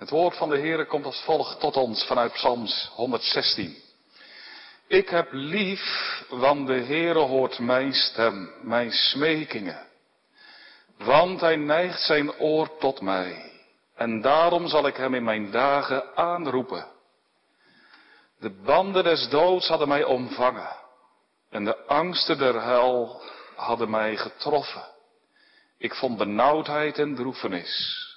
Het woord van de Heere komt als volgt tot ons vanuit Psalms 116. Ik heb lief, want de Heere hoort mijn stem, mijn smekingen. Want hij neigt zijn oor tot mij. En daarom zal ik hem in mijn dagen aanroepen. De banden des doods hadden mij omvangen. En de angsten der hel hadden mij getroffen. Ik vond benauwdheid en droefenis.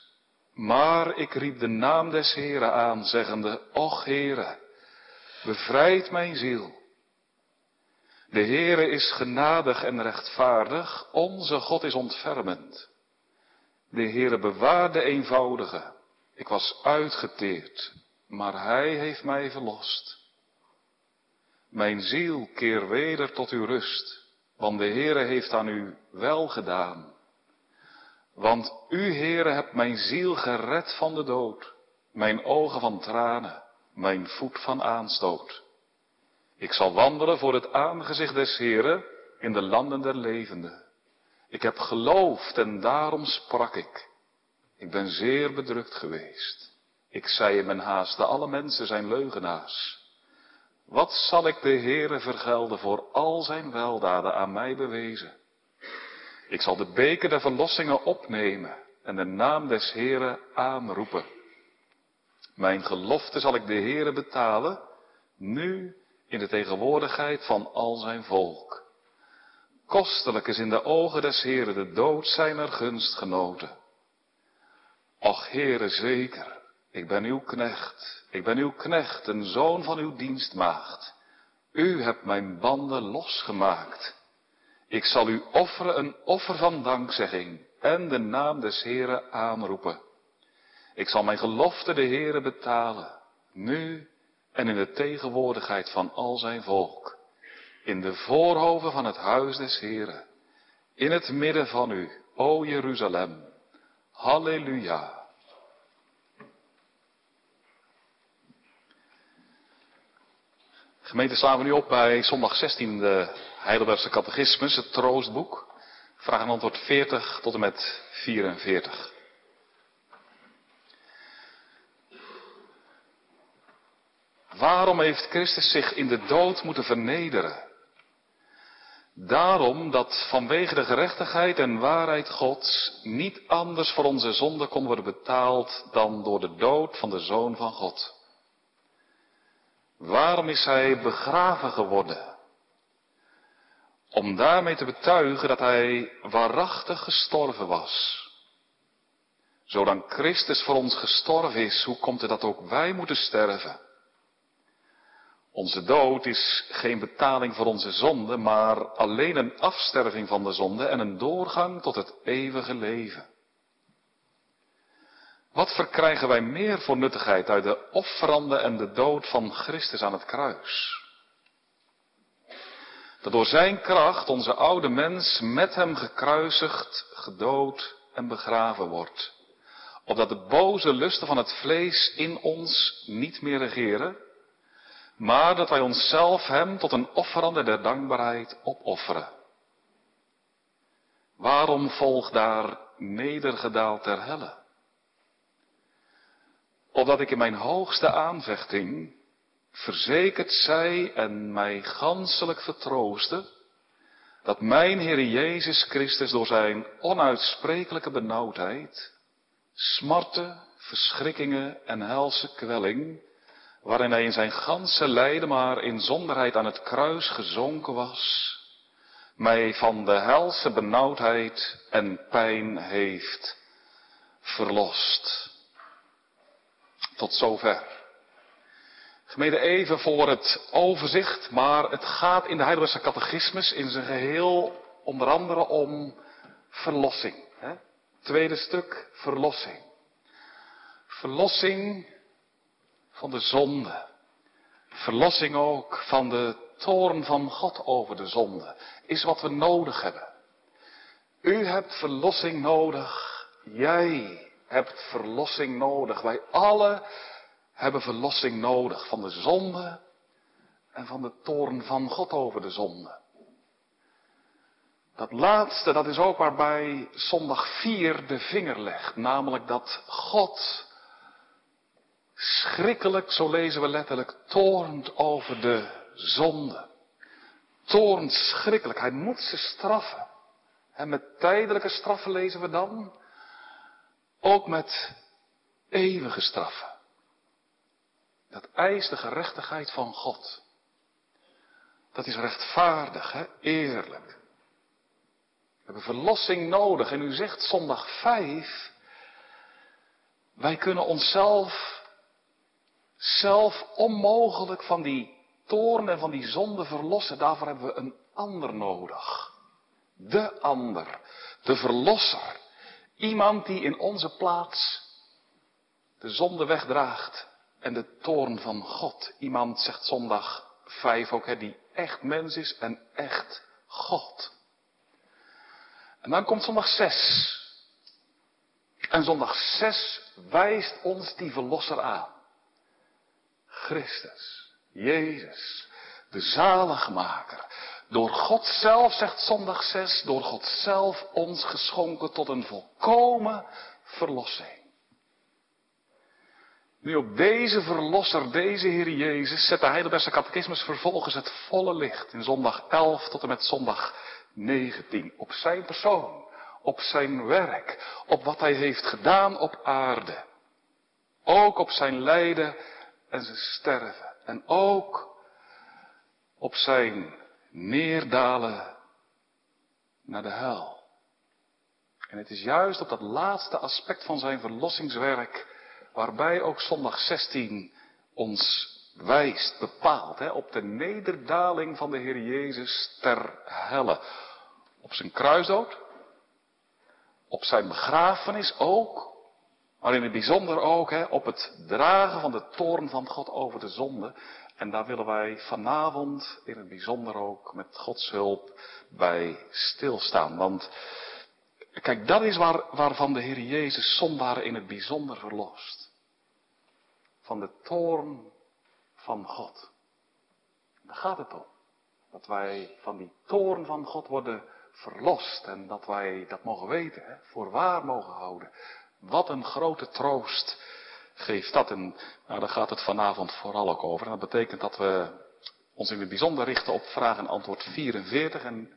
Maar ik riep de naam des Heren aan, zeggende, Och Heere, bevrijd mijn ziel. De Heere is genadig en rechtvaardig, onze God is ontfermend. De Heere bewaarde eenvoudige. Ik was uitgeteerd, maar Hij heeft mij verlost. Mijn ziel keer weder tot uw rust, want de Heere heeft aan u wel gedaan. Want u, Heere, hebt mijn ziel gered van de dood, mijn ogen van tranen, mijn voet van aanstoot. Ik zal wandelen voor het aangezicht des Heeren in de landen der levenden. Ik heb geloofd en daarom sprak ik. Ik ben zeer bedrukt geweest. Ik zei in mijn haaste, alle mensen zijn leugenaars. Wat zal ik de Heere vergelden voor al zijn weldaden aan mij bewezen? Ik zal de beker der verlossingen opnemen en de naam des Heeren aanroepen. Mijn gelofte zal ik de Heere betalen, nu in de tegenwoordigheid van al zijn volk. Kostelijk is in de ogen des Heeren de dood zijner gunstgenoten. Och Heere, zeker, ik ben uw knecht, ik ben uw knecht, een zoon van uw dienstmaagd. U hebt mijn banden losgemaakt. Ik zal u offeren een offer van dankzegging en de naam des Heeren aanroepen. Ik zal mijn gelofte de Heere betalen, nu en in de tegenwoordigheid van al zijn volk, in de voorhoven van het huis des Heeren, in het midden van u, o Jeruzalem. Halleluja. Gemeente slaan we nu op bij zondag 16 de Heidelbergse Catechismus, het troostboek. Vraag en antwoord 40 tot en met 44. Waarom heeft Christus zich in de dood moeten vernederen? Daarom dat vanwege de gerechtigheid en waarheid Gods niet anders voor onze zonde kon worden betaald dan door de dood van de Zoon van God. Waarom is Hij begraven geworden? Om daarmee te betuigen dat Hij waarachtig gestorven was. Zolang Christus voor ons gestorven is, hoe komt het dat ook wij moeten sterven? Onze dood is geen betaling voor onze zonde, maar alleen een afsterving van de zonde en een doorgang tot het eeuwige leven. Wat verkrijgen wij meer voor nuttigheid uit de offerande en de dood van Christus aan het kruis? Dat door zijn kracht onze oude mens met hem gekruisigd, gedood en begraven wordt. Opdat de boze lusten van het vlees in ons niet meer regeren, maar dat wij onszelf hem tot een offerande der dankbaarheid opofferen. Waarom volgt daar nedergedaald ter helle? Opdat ik in mijn hoogste aanvechting verzekerd zij en mij ganselijk vertroosten, dat mijn Heer Jezus Christus door zijn onuitsprekelijke benauwdheid, smarten, verschrikkingen en helse kwelling, waarin hij in zijn ganse lijden maar in zonderheid aan het kruis gezonken was, mij van de helse benauwdheid en pijn heeft verlost. Tot zover. Gemeente even voor het overzicht, maar het gaat in de Heidelbergse catechismus in zijn geheel onder andere om verlossing. Hè? Tweede stuk, verlossing. Verlossing van de zonde. Verlossing ook van de toorn van God over de zonde. Is wat we nodig hebben. U hebt verlossing nodig. Jij hebt verlossing nodig. Wij allen hebben verlossing nodig van de zonde en van de toorn van God over de zonde. Dat laatste, dat is ook waarbij zondag 4 de vinger legt, namelijk dat God verschrikkelijk, zo lezen we letterlijk, toornt over de zonde. Toornt schrikkelijk. Hij moet ze straffen. En met tijdelijke straffen lezen we dan. Ook met eeuwige straffen. Dat eist de gerechtigheid van God. Dat is rechtvaardig, hè? eerlijk. We hebben verlossing nodig. En u zegt zondag 5. Wij kunnen onszelf zelf onmogelijk van die toorn en van die zonde verlossen. Daarvoor hebben we een ander nodig. De ander. De verlosser. Iemand die in onze plaats de zonde wegdraagt en de toorn van God. Iemand, zegt zondag 5 ook, hè, die echt mens is en echt God. En dan komt zondag 6. En zondag 6 wijst ons die verlosser aan. Christus, Jezus, de zaligmaker. Door God zelf, zegt zondag 6, door God zelf ons geschonken tot een volkomen verlossing. Nu op deze verlosser, deze Heer Jezus, zet de Heidelbergse catechismus vervolgens het volle licht in zondag 11 tot en met zondag 19. Op zijn persoon, op zijn werk, op wat hij heeft gedaan op aarde. Ook op zijn lijden en zijn sterven. En ook op zijn neerdalen naar de hel. En het is juist op dat laatste aspect van zijn verlossingswerk, waarbij ook zondag 16 ons wijst, bepaalt, hè, op de nederdaling van de Heer Jezus ter helle. Op zijn kruisdood, op zijn begrafenis ook, maar in het bijzonder ook hè, op het dragen van de toorn van God over de zonde. En daar willen wij vanavond in het bijzonder ook met Gods hulp bij stilstaan. Want kijk, dat is waar, waarvan de Heer Jezus zondaren in het bijzonder verlost. Van de toorn van God. Daar gaat het om. Dat wij van die toorn van God worden verlost en dat wij dat mogen weten, hè, voor waar mogen houden. Wat een grote troost geeft dat. En nou, daar gaat het vanavond vooral ook over. En dat betekent dat we ons in het bijzonder richten op vraag en antwoord 44 en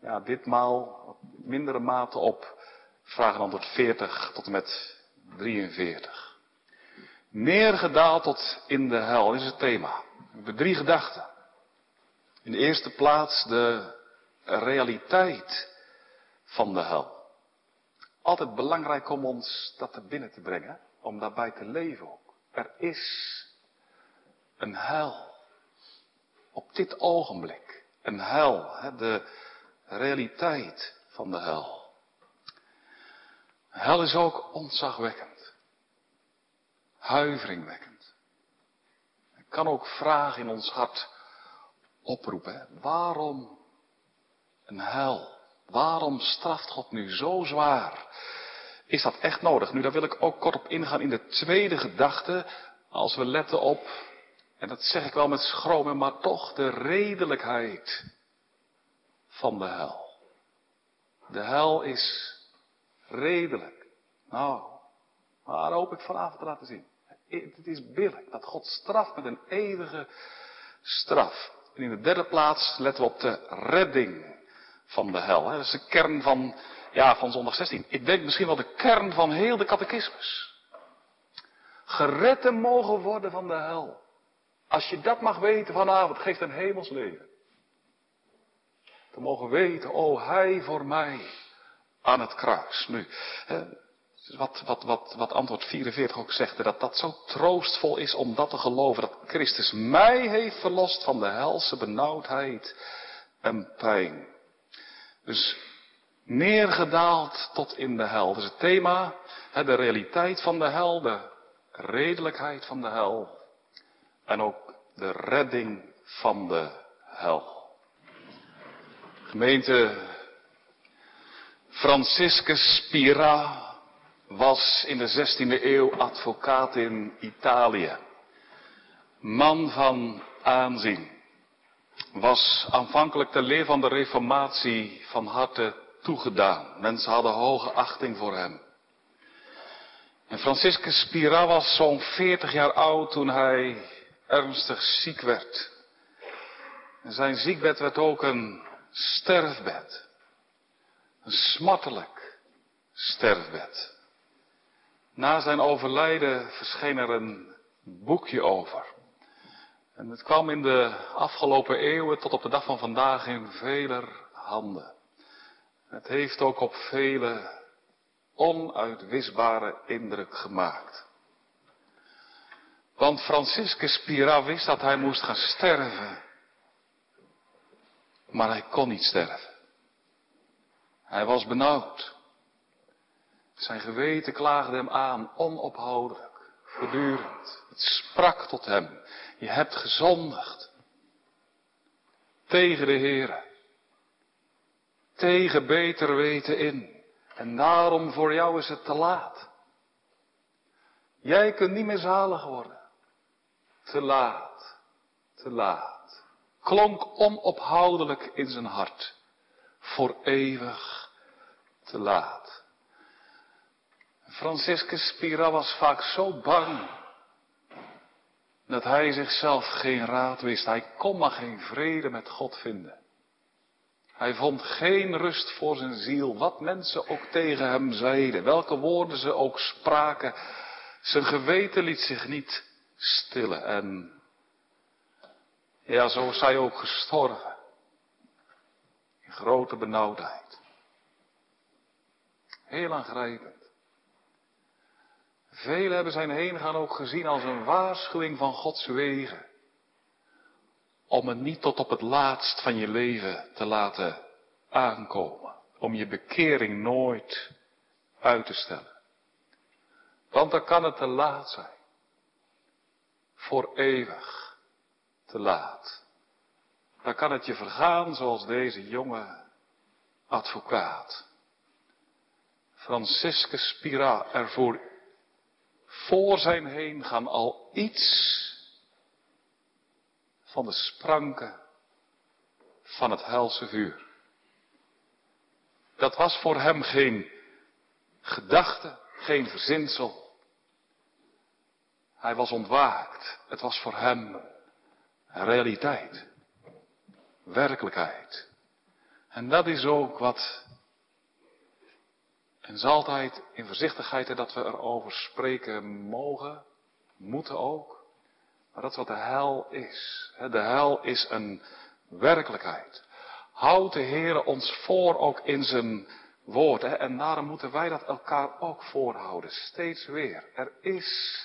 ja, ditmaal op mindere mate op vraag en antwoord 40 tot en met 43. Neergedaald tot in de hel is het thema. We hebben drie gedachten. In de eerste plaats de realiteit van de hel. Altijd belangrijk om ons dat er binnen te brengen, om daarbij te leven ook. Er is een hel. Op dit ogenblik. Een hel. De realiteit van de hel. Hel is ook ontzagwekkend huiveringwekkend. Het kan ook vragen in ons hart oproepen. Waarom een hel? Waarom straft God nu zo zwaar? Is dat echt nodig? Nu, daar wil ik ook kort op ingaan in de tweede gedachte. Als we letten op, en dat zeg ik wel met schroom, maar toch de redelijkheid van de hel. De hel is redelijk. Nou, waar hoop ik vanavond te laten zien? Het is billig dat God straft met een eeuwige straf. En in de derde plaats letten we op de redding van de hel. Dat is de kern van, ja, van zondag 16. Ik denk misschien wel de kern van heel de catechismus. Gered te mogen worden van de hel. Als je dat mag weten vanavond, geeft een hemels leven. Te mogen weten, oh hij voor mij aan het kruis. Nu, wat, wat, wat, wat antwoord 44 ook zegt, dat dat zo troostvol is om dat te geloven, dat Christus mij heeft verlost van de helse benauwdheid en pijn. Dus neergedaald tot in de hel. Dus het thema, de realiteit van de hel, de redelijkheid van de hel en ook de redding van de hel. Gemeente Franciscus Spira was in de 16e eeuw advocaat in Italië. Man van aanzien. Was aanvankelijk de leer van de reformatie van harte toegedaan. Mensen hadden hoge achting voor hem. En Franciscus Spira was zo'n 40 jaar oud toen hij ernstig ziek werd. En zijn ziekbed werd ook een sterfbed. Een smartelijk sterfbed. Na zijn overlijden verscheen er een boekje over. En het kwam in de afgelopen eeuwen tot op de dag van vandaag in veler handen. Het heeft ook op vele onuitwisbare indruk gemaakt. Want Franciscus Spira wist dat hij moest gaan sterven. Maar hij kon niet sterven. Hij was benauwd. Zijn geweten klaagde hem aan, onophoudelijk, voortdurend. Het sprak tot hem. Je hebt gezondigd. Tegen de Heere. Tegen beter weten in. En daarom voor jou is het te laat. Jij kunt niet meer zalig worden. Te laat. Te laat. Klonk onophoudelijk in zijn hart. Voor eeuwig te laat. Franciscus Spira was vaak zo bang dat hij zichzelf geen raad wist. Hij kon maar geen vrede met God vinden. Hij vond geen rust voor zijn ziel, wat mensen ook tegen hem zeiden, welke woorden ze ook spraken. Zijn geweten liet zich niet stillen en ja, zo is hij ook gestorven. In grote benauwdheid. Heel aangrijpend. Velen hebben zijn heengaan ook gezien als een waarschuwing van Gods wegen. Om het niet tot op het laatst van je leven te laten aankomen. Om je bekering nooit uit te stellen. Want dan kan het te laat zijn. Voor eeuwig te laat. Dan kan het je vergaan zoals deze jonge advocaat. Franciscus Spira ervoor voor zijn heen gaan al iets van de spranken van het helse vuur. Dat was voor hem geen gedachte, geen verzinsel. Hij was ontwaakt. Het was voor hem realiteit, werkelijkheid. En dat is ook wat en zal altijd in voorzichtigheid dat we erover spreken mogen, moeten ook. Maar dat is wat de hel is. De hel is een werkelijkheid. Houdt de Heer ons voor ook in zijn woord. En daarom moeten wij dat elkaar ook voorhouden. Steeds weer. Er is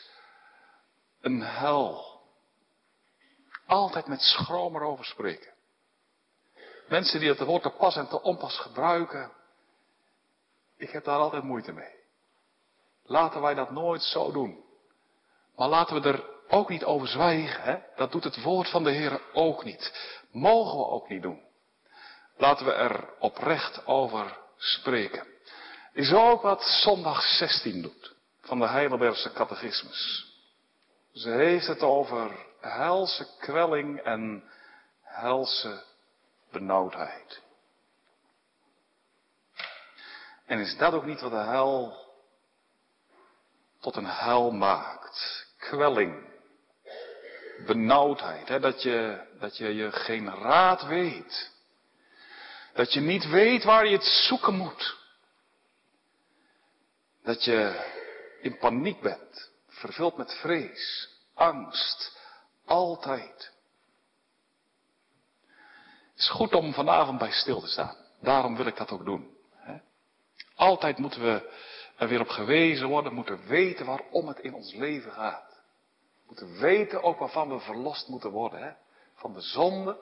een hel. Altijd met schroom erover spreken. Mensen die het woord te pas en te onpas gebruiken, ik heb daar altijd moeite mee. Laten wij dat nooit zo doen. Maar laten we er ook niet over zwijgen. Hè? Dat doet het woord van de Heer ook niet. Mogen we ook niet doen. Laten we er oprecht over spreken. Is ook wat zondag 16 doet. Van de Heidelbergse catechismus. Ze heeft het over helse kwelling en helse benauwdheid. En is dat ook niet wat de hel tot een hel maakt? Kwelling, benauwdheid, hè? Dat, je, dat je je geen raad weet. Dat je niet weet waar je het zoeken moet. Dat je in paniek bent, vervuld met vrees, angst, altijd. Het is goed om vanavond bij stil te staan. Daarom wil ik dat ook doen. Altijd moeten we er weer op gewezen worden, moeten weten waarom het in ons leven gaat. We moeten weten ook waarvan we verlost moeten worden. Hè? Van de zonde,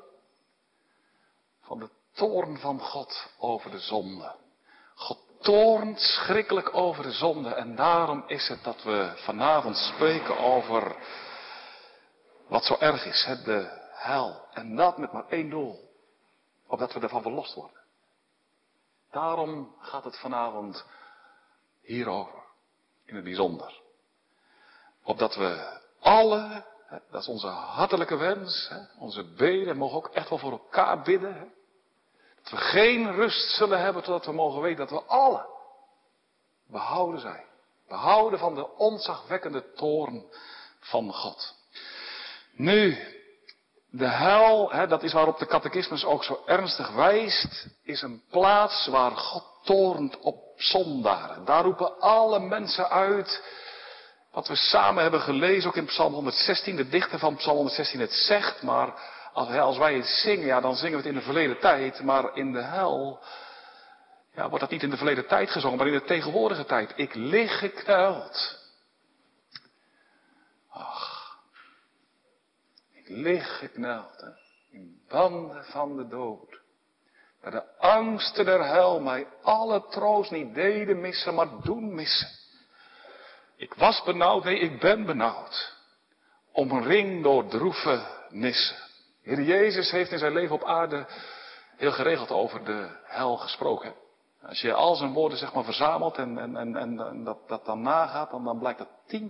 van de toorn van God over de zonde. God toornt schrikkelijk over de zonde en daarom is het dat we vanavond spreken over wat zo erg is, de hel. En dat met maar één doel, opdat we ervan verlost worden. Daarom gaat het vanavond hierover, in het bijzonder. Opdat we alle, dat is onze hartelijke wens, onze beden, mogen ook echt wel voor elkaar bidden. Dat we geen rust zullen hebben totdat we mogen weten dat we alle behouden zijn. Behouden van de ontzagwekkende toorn van God. Nu, de hel, hè, dat is waarop de catechismus ook zo ernstig wijst, is een plaats waar God toornt op zondaren. Daar roepen alle mensen uit wat we samen hebben gelezen, ook in Psalm 116, de dichter van Psalm 116 het zegt, maar als, als wij het zingen, ja, dan zingen we het in de verleden tijd, maar in de hel, ja, wordt dat niet in de verleden tijd gezongen, maar in de tegenwoordige tijd. Ik lig gekneld. Hè, in banden van de dood. Waar de angsten der hel mij alle troost niet deden missen, maar doen missen. Ik was benauwd, nee, ik ben benauwd. Omring door droeve nissen. Heer Jezus heeft in zijn leven op aarde heel geregeld over de hel gesproken. Als je al zijn woorden zeg maar verzamelt en, en, en, en dat, dat dan nagaat, dan, dan blijkt dat 10%,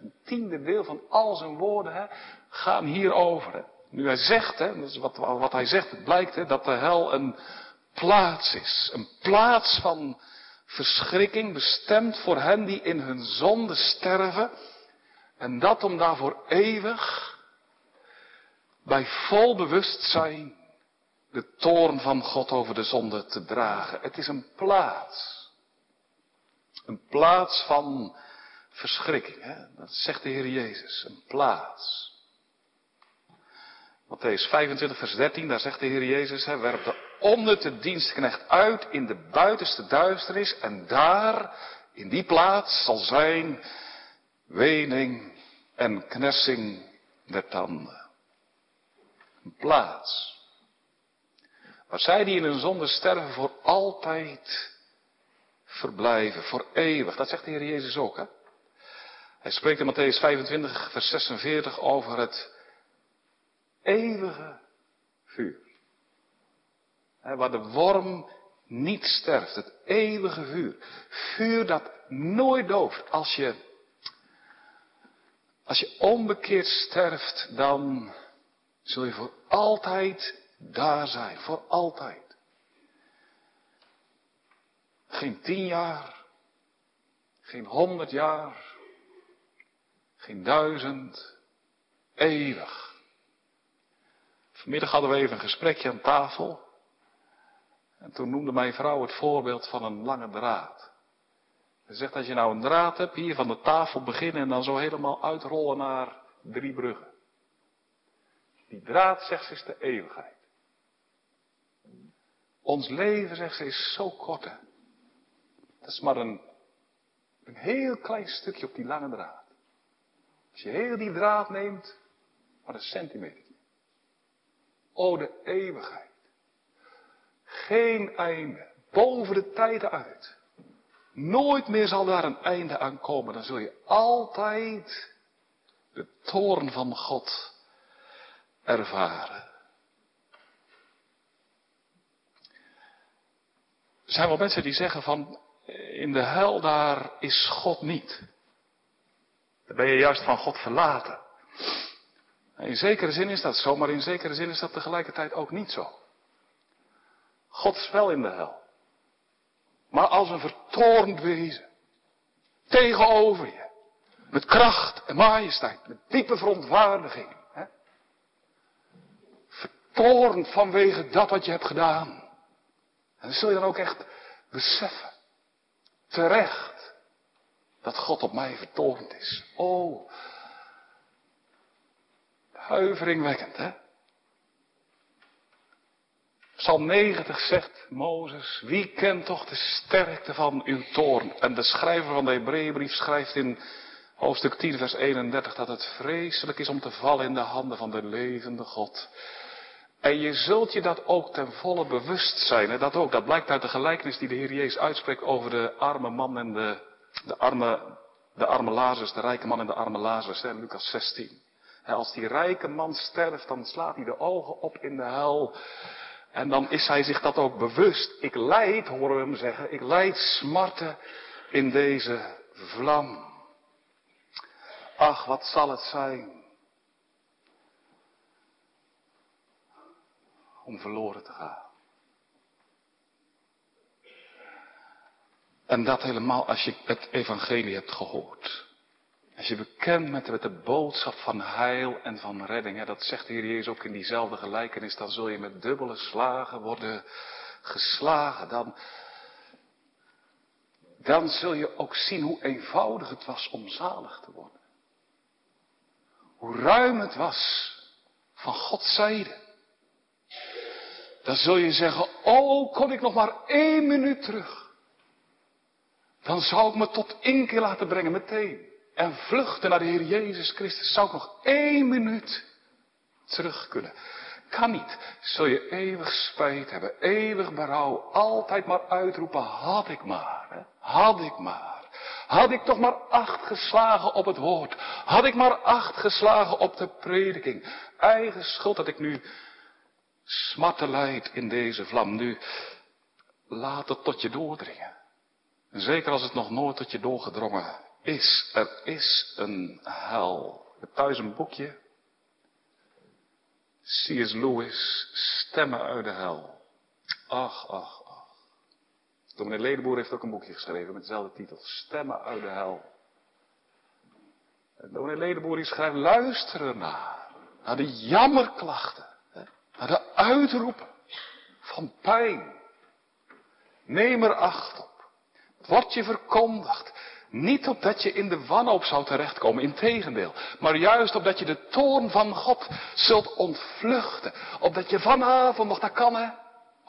een tiende deel van al zijn woorden, hè, gaan hierover. Nu hij zegt, hè, wat, wat hij zegt, het blijkt hè, dat de hel een plaats is. Een plaats van verschrikking bestemd voor hen die in hun zonde sterven. En dat om daarvoor eeuwig bij vol bewustzijn de toorn van God over de zonde te dragen. Het is een plaats. Een plaats van verschrikking. Hè? Dat zegt de Heer Jezus. Een plaats. Matthäus 25, vers 13, daar zegt de Heer Jezus, hè, werp de onnutte dienstknecht uit in de buitenste duisternis en daar, in die plaats, zal zijn wening en knersing der tanden. Een plaats. Waar zij die in hun zonde sterven voor altijd verblijven, voor eeuwig. Dat zegt de Heer Jezus ook, hè? Hij spreekt in Matthäus 25, vers 46 over het eeuwige vuur. waar de worm niet sterft. Het eeuwige vuur. Vuur dat nooit dooft. Als je, als je onbekeerd sterft, dan zul je voor altijd daar zijn. Voor altijd. Geen tien jaar. Geen honderd jaar. Geen duizend. Eeuwig. Vanmiddag hadden we even een gesprekje aan tafel. En toen noemde mijn vrouw het voorbeeld van een lange draad. Ze zegt, als je nou een draad hebt, hier van de tafel beginnen en dan zo helemaal uitrollen naar drie bruggen. Die draad, zegt ze, is de eeuwigheid. Ons leven, zegt ze, is zo kort. Hè? Dat is maar een, een heel klein stukje op die lange draad. Als je heel die draad neemt, maar een centimeter. O, de eeuwigheid. Geen einde. Boven de tijden uit. Nooit meer zal daar een einde aan komen. Dan zul je altijd de toorn van God ervaren. Zijn wel mensen die zeggen van, in de hel daar is God niet. Dan ben je juist van God verlaten. In zekere zin is dat zo, maar in zekere zin is dat tegelijkertijd ook niet zo. God is wel in de hel. Maar als een vertoornd wezen. Tegenover je. Met kracht en majesteit. Met diepe verontwaardiging. Hè? Vertoornd vanwege dat wat je hebt gedaan. En dat zul je dan ook echt beseffen. Terecht. Dat God op mij vertoornd is. Oh, Huiveringwekkend, hè? Psalm 90 zegt Mozes, wie kent toch de sterkte van uw toorn? En de schrijver van de Hebreeënbrief schrijft in hoofdstuk 10 vers 31 dat het vreselijk is om te vallen in de handen van de levende God. En je zult je dat ook ten volle bewust zijn. Hè? Dat ook, dat blijkt uit de gelijkenis die de Heer Jezus uitspreekt over de arme man en de, de arme, de arme Lazarus, de rijke man en de arme Lazarus, hè? Lucas 16. Als die rijke man sterft, dan slaat hij de ogen op in de hel. En dan is hij zich dat ook bewust. Ik leid, horen we hem zeggen, ik leid smarten in deze vlam. Ach, wat zal het zijn om verloren te gaan. En dat helemaal als je het evangelie hebt gehoord. Als je bekend bent met de boodschap van heil en van redding, dat zegt de Heer Jezus ook in diezelfde gelijkenis, dan zul je met dubbele slagen worden geslagen. Dan, dan zul je ook zien hoe eenvoudig het was om zalig te worden. Hoe ruim het was van Gods zijde. Dan zul je zeggen, oh, kon ik nog maar één minuut terug. Dan zou ik me tot inkeer laten brengen meteen. En vluchten naar de Heer Jezus Christus. Zou ik nog één minuut terug kunnen. Kan niet. Zul je eeuwig spijt hebben, eeuwig berouw, altijd maar uitroepen, had ik maar, hè? had ik maar. Had ik toch maar acht geslagen op het woord. Had ik maar acht geslagen op de prediking. Eigen schuld dat ik nu smarten leid in deze vlam. Nu, laat het tot je doordringen. Zeker als het nog nooit tot je doorgedrongen is. Er is een hel. Ik heb thuis een boekje. C.S. Lewis, Stemmen uit de hel. Ach, ach, ach. Dominee Ledenboer heeft ook een boekje geschreven met dezelfde titel. Stemmen uit de hel. En dominee Ledenboer die schrijft, luisteren naar. Naar de jammerklachten. Naar de uitroepen van pijn. Neem er acht op. Wordt je verkondigd. Niet opdat je in de wanhoop zou terechtkomen, integendeel. Maar juist opdat je de toorn van God zult ontvluchten. Opdat je vanavond nog, dat kan hè.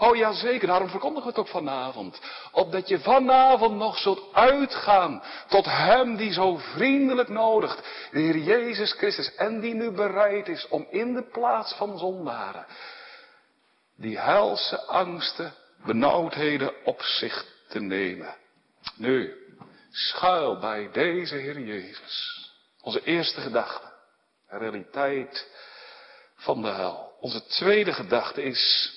Oh ja zeker, daarom verkondigen we het ook vanavond. Opdat je vanavond nog zult uitgaan tot Hem die zo vriendelijk nodigt. De Heer Jezus Christus. En die nu bereid is om in de plaats van zondaren. Die helse angsten, benauwdheden op zich te nemen. Nu, schuil bij deze Heer Jezus. Onze eerste gedachte. Realiteit van de hel. Onze tweede gedachte is,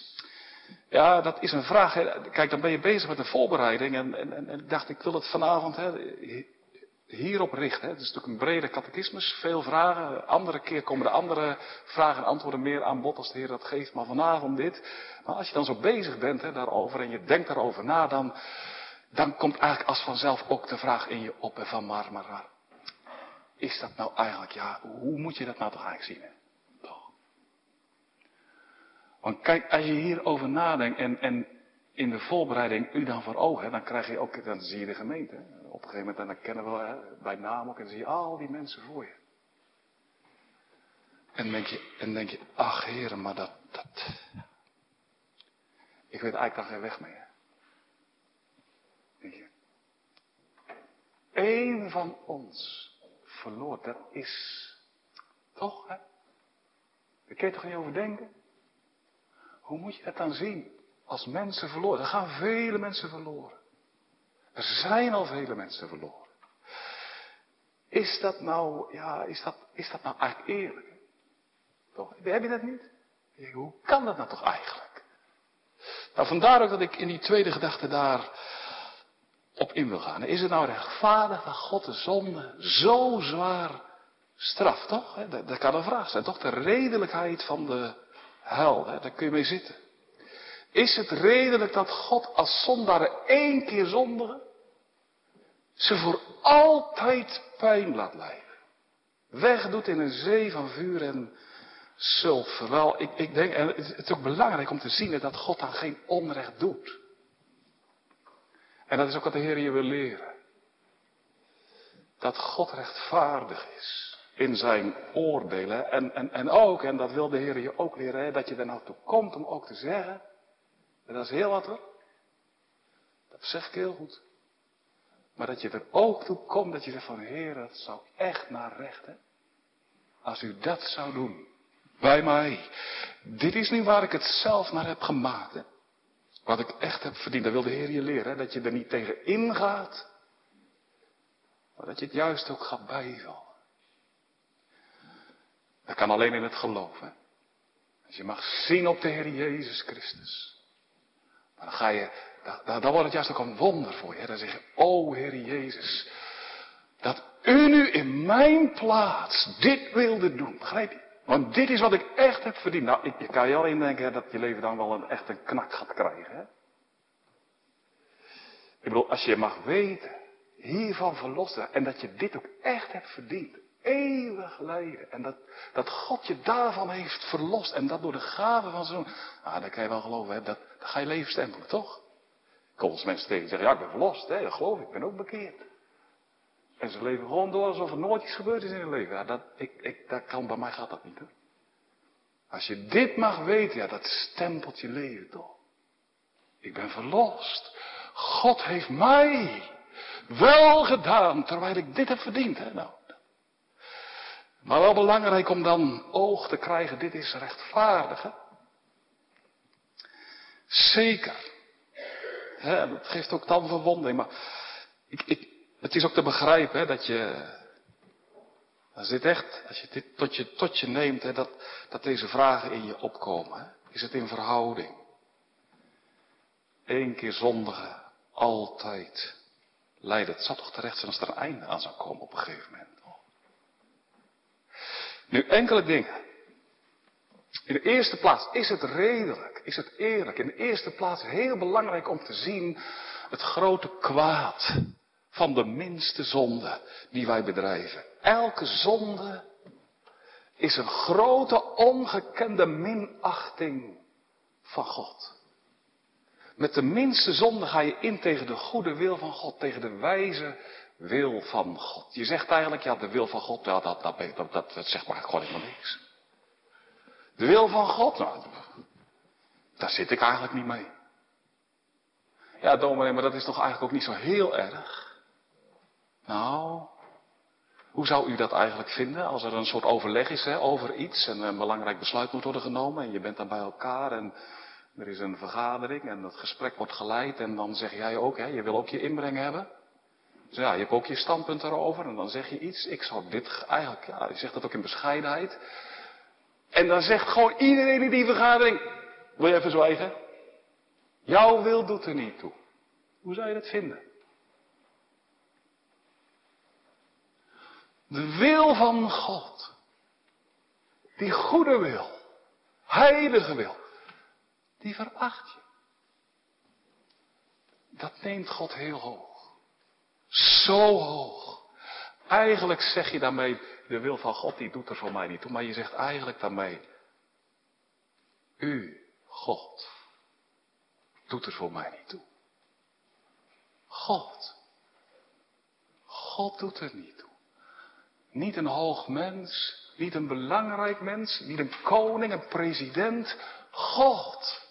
ja, dat is een vraag. Kijk, dan ben je bezig met een voorbereiding en, en, en ik dacht, ik wil het vanavond hè, hierop richten. Het is natuurlijk een brede catechismus, veel vragen. Andere keer komen de andere vragen en antwoorden meer aan bod als de Heer dat geeft. Maar vanavond dit. Maar als je dan zo bezig bent hè, daarover en je denkt daarover na, dan, dan komt eigenlijk als vanzelf ook de vraag in je op van maar, maar, maar, is dat nou eigenlijk, ja, hoe moet je dat nou toch eigenlijk zien? Hè? Want kijk, als je hierover nadenkt en, en in de voorbereiding u dan voor ogen, dan krijg je ook, dan zie je de gemeente. Op een gegeven moment, en dan kennen we hè, bij naam ook, en dan zie je al die mensen voor je. En denk je, en denk je, ach heren, maar dat, dat, ik weet eigenlijk daar geen weg mee. Eén van ons verloor, dat is toch, hè? Daar kun je toch niet over denken? Hoe moet je het dan zien? Als mensen verloren. Er gaan vele mensen verloren. Er zijn al vele mensen verloren. Is dat nou, ja, is dat, is dat nou eigenlijk eerlijk? Toch? Heb je dat niet? Hoe kan dat nou toch eigenlijk? Nou, vandaar ook dat ik in die tweede gedachte daar op in wil gaan. Is het nou rechtvaardig dat God de zonde zo zwaar straft, toch? Dat, kan een vraag zijn, toch? De redelijkheid van de hel, daar kun je mee zitten. Is het redelijk dat God als zondaren één keer zondigen, ze voor altijd pijn laat lijden? Wegdoet in een zee van vuur en sulfer. Wel, ik, ik denk, en het is ook belangrijk om te zien dat God dan geen onrecht doet. En dat is ook wat de Heer je wil leren. Dat God rechtvaardig is in zijn oordelen. En, en, en ook, en dat wil de Heer je ook leren, hè, dat je er nou toe komt om ook te zeggen. En dat is heel wat hoor. Dat zeg ik heel goed. Maar dat je er ook toe komt dat je zegt van Heer, dat zou echt naar recht. Als u dat zou doen. Bij mij. Dit is nu waar ik het zelf naar heb gemaakt. Hè. Wat ik echt heb verdiend, dat wil de Heer je leren. Hè? Dat je er niet tegen ingaat. Maar dat je het juist ook gaat bijvallen. Dat kan alleen in het geloof. Hè? Als je mag zien op de Heer Jezus Christus. Maar dan ga je, dan, dan wordt het juist ook een wonder voor je. Dan zeg je, o Heer Jezus. Dat u nu in mijn plaats dit wilde doen. Begrijp je? Want dit is wat ik echt heb verdiend. Nou, je kan je al indenken dat je leven dan wel een, echt een knak gaat krijgen. Hè? Ik bedoel, als je mag weten, hiervan verlost en dat je dit ook echt hebt verdiend. Eeuwig lijden. En dat, dat God je daarvan heeft verlost. En dat door de gave van zo'n. Ah, dat kan je wel geloven, hè? Dat, dat ga je leven stempelen, toch? Kom als mensen tegen zeggen, ja, ik ben verlost, hè? Dat geloof ik, ik ben ook bekeerd. En ze leven gewoon door alsof er nooit iets gebeurd is in hun leven. Ja, dat, ik, ik, dat kan, bij mij gaat dat niet, hoor. Als je dit mag weten, ja, dat stempelt je leven toch. Ik ben verlost. God heeft mij wel gedaan, terwijl ik dit heb verdiend. Hè? Nou, maar wel belangrijk om dan oog te krijgen, dit is rechtvaardig. Hè? Zeker. Hè, dat geeft ook dan verwonding. Maar ik, ik, het is ook te begrijpen hè, dat je. Als dit echt, als je dit tot je, tot je neemt, hè, dat, dat deze vragen in je opkomen. Hè? Is het in verhouding? Eén keer zondigen, altijd lijden. Het zal toch terecht zijn als er een einde aan zou komen op een gegeven moment. Nu enkele dingen. In de eerste plaats is het redelijk, is het eerlijk. In de eerste plaats heel belangrijk om te zien het grote kwaad van de minste zonde die wij bedrijven. Elke zonde is een grote ongekende minachting van God. Met de minste zonde ga je in tegen de goede wil van God, tegen de wijze wil van God. Je zegt eigenlijk, ja, de wil van God, ja, dat, dat, dat, dat, dat zegt maar gewoon helemaal niks. De wil van God, nou, daar zit ik eigenlijk niet mee. Ja, dominee, maar dat is toch eigenlijk ook niet zo heel erg? Nou, hoe zou u dat eigenlijk vinden als er een soort overleg is hè, over iets en een belangrijk besluit moet worden genomen en je bent dan bij elkaar en er is een vergadering en dat gesprek wordt geleid en dan zeg jij ook, hè, je wil ook je inbreng hebben. Dus ja, je hebt ook je standpunt erover en dan zeg je iets. Ik zou dit eigenlijk, ja, je zegt dat ook in bescheidenheid. En dan zegt gewoon iedereen in die vergadering, wil je even zwijgen? Jouw wil doet er niet toe. Hoe zou je dat vinden? De wil van God. Die goede wil. Heilige wil. Die veracht je. Dat neemt God heel hoog. Zo hoog. Eigenlijk zeg je daarmee, de wil van God die doet er voor mij niet toe. Maar je zegt eigenlijk daarmee, u, God, doet er voor mij niet toe. God. God doet er niet toe. Niet een hoog mens, niet een belangrijk mens, niet een koning, een president. God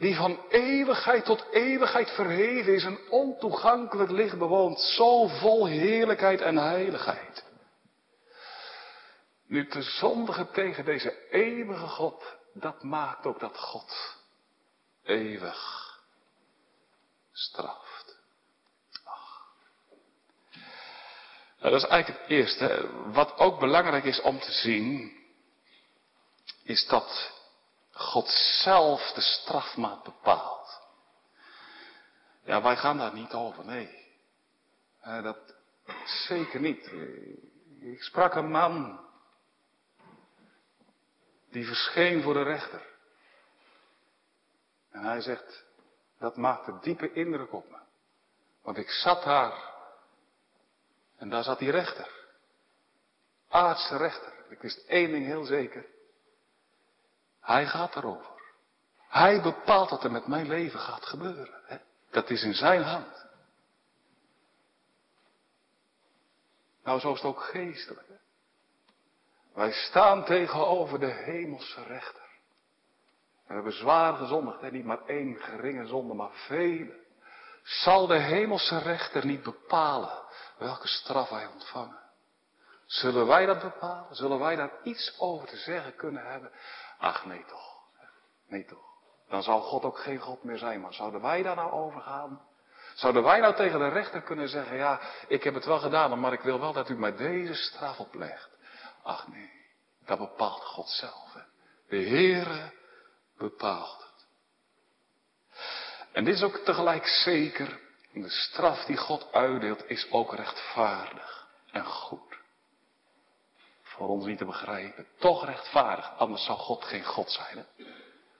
die van eeuwigheid tot eeuwigheid verheven is en ontoegankelijk licht bewoont, zo vol heerlijkheid en heiligheid. Nu te zondigen tegen deze eeuwige God, dat maakt ook dat God eeuwig straft. Ach. Nou, dat is eigenlijk het eerste. Wat ook belangrijk is om te zien, is dat God zelf de strafmaat bepaalt. Ja, wij gaan daar niet over, nee. dat zeker niet. Ik sprak een man die verscheen voor de rechter. En hij zegt, dat maakte diepe indruk op me. Want ik zat daar en daar zat die rechter. Aardse rechter. Ik wist één ding heel zeker. Hij gaat erover. Hij bepaalt wat er met mijn leven gaat gebeuren. Hè? Dat is in zijn hand. Nou, zo is het ook geestelijk. Hè? Wij staan tegenover de hemelse rechter. we hebben zwaar gezondigd, hè? niet maar één geringe zonde, maar vele. Zal de hemelse rechter niet bepalen welke straf wij ontvangen? Zullen wij dat bepalen? Zullen wij daar iets over te zeggen kunnen hebben? Ach nee toch. Nee toch. Dan zal God ook geen God meer zijn. Maar zouden wij daar nou over gaan? Zouden wij nou tegen de rechter kunnen zeggen, ja, ik heb het wel gedaan, maar ik wil wel dat u mij deze straf oplegt. Ach nee, dat bepaalt God zelf. De Heere bepaalt het. En dit is ook tegelijk zeker, de straf die God uitdeelt is ook rechtvaardig en goed voor ons niet te begrijpen. Toch rechtvaardig, anders zou God geen God zijn.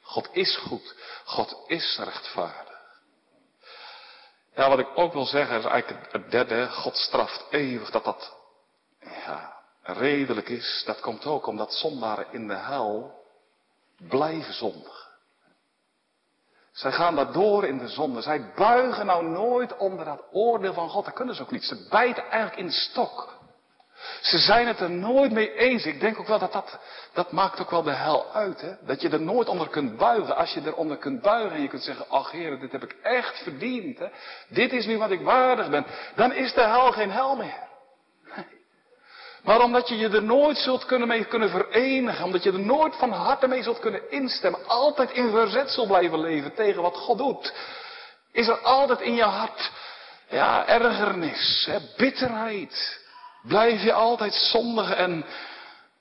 God is goed, God is rechtvaardig. Ja, wat ik ook wil zeggen is eigenlijk het derde, God straft eeuwig, dat dat ja, redelijk is. Dat komt ook omdat zondaren in de hel blijven zondigen. Zij gaan daardoor in de zonde. Zij buigen nou nooit onder dat oordeel van God. Dat kunnen ze ook niet. Ze bijten eigenlijk in de stok. Ze zijn het er nooit mee eens. Ik denk ook wel dat dat, dat maakt ook wel de hel uit. Hè? Dat je er nooit onder kunt buigen. Als je eronder kunt buigen en je kunt zeggen, ach heren, dit heb ik echt verdiend. Hè? Dit is nu wat ik waardig ben. Dan is de hel geen hel meer. Maar omdat je je er nooit zult kunnen mee kunnen verenigen, omdat je er nooit van harte mee zult kunnen instemmen, altijd in verzet zult blijven leven tegen wat God doet, is er altijd in je hart, ja, ergernis, hè, bitterheid. Blijf je altijd zondigen en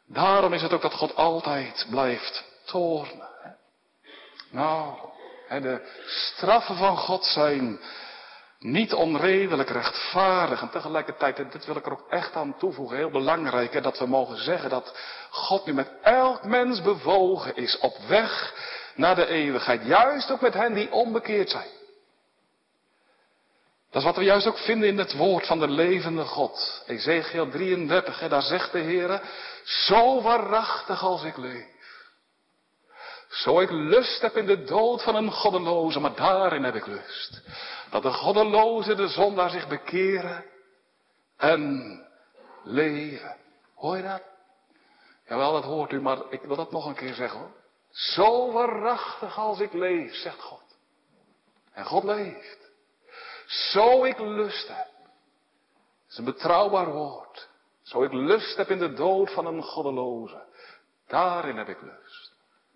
daarom is het ook dat God altijd blijft toornen. Nou, de straffen van God zijn niet onredelijk, rechtvaardig en tegelijkertijd, en dit wil ik er ook echt aan toevoegen, heel belangrijk, dat we mogen zeggen dat God nu met elk mens bewogen is op weg naar de eeuwigheid. Juist ook met hen die onbekeerd zijn. Dat is wat we juist ook vinden in het woord van de levende God. Ezekiel 33, hè, daar zegt de Heer, zo waarachtig als ik leef. Zo ik lust heb in de dood van een goddeloze, maar daarin heb ik lust. Dat de goddeloze, de zondaar zich bekeren en leven. Hoor je dat? Jawel, dat hoort u, maar ik wil dat nog een keer zeggen hoor. Zo waarachtig als ik leef, zegt God. En God leeft. Zo ik lust heb. Het is een betrouwbaar woord. Zo ik lust heb in de dood van een goddeloze. Daarin heb ik lust.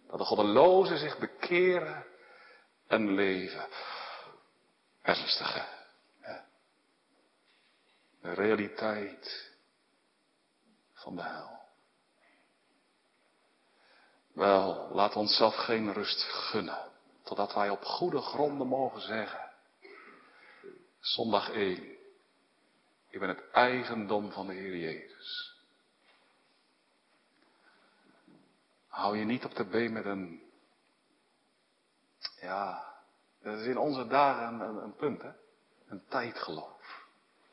Dat de goddeloze zich bekeren en leven. Ernstige. De realiteit van de hel. Wel, laat onszelf geen rust gunnen. Totdat wij op goede gronden mogen zeggen. Zondag 1. Ik ben het eigendom van de Heer Jezus. Hou je niet op de been met een, ja, dat is in onze dagen een, een, punt, hè? Een tijdgeloof.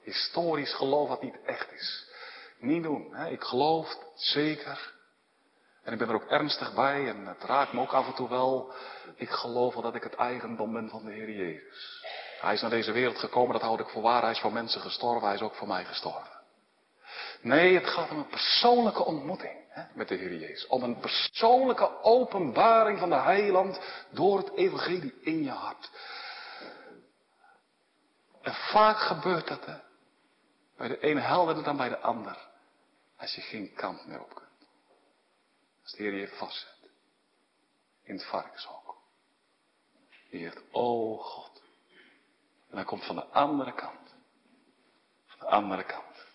Historisch geloof wat niet echt is. Niet doen. Hè? Ik geloof zeker. En ik ben er ook ernstig bij en het raakt me ook af en toe wel. Ik geloof wel dat ik het eigendom ben van de Heer Jezus. Hij is naar deze wereld gekomen, dat houd ik voor waar. Hij is voor mensen gestorven, hij is ook voor mij gestorven. Nee, het gaat om een persoonlijke ontmoeting hè, met de Heer Jezus. Om een persoonlijke openbaring van de heiland door het evangelie in je hart. En vaak gebeurt dat hè. Bij de ene helderder dan bij de ander. Als je geen kant meer op kunt. Als de Heer je vastzet. In het varkenshok. Je zegt, oh God. En hij komt van de andere kant. Van de andere kant.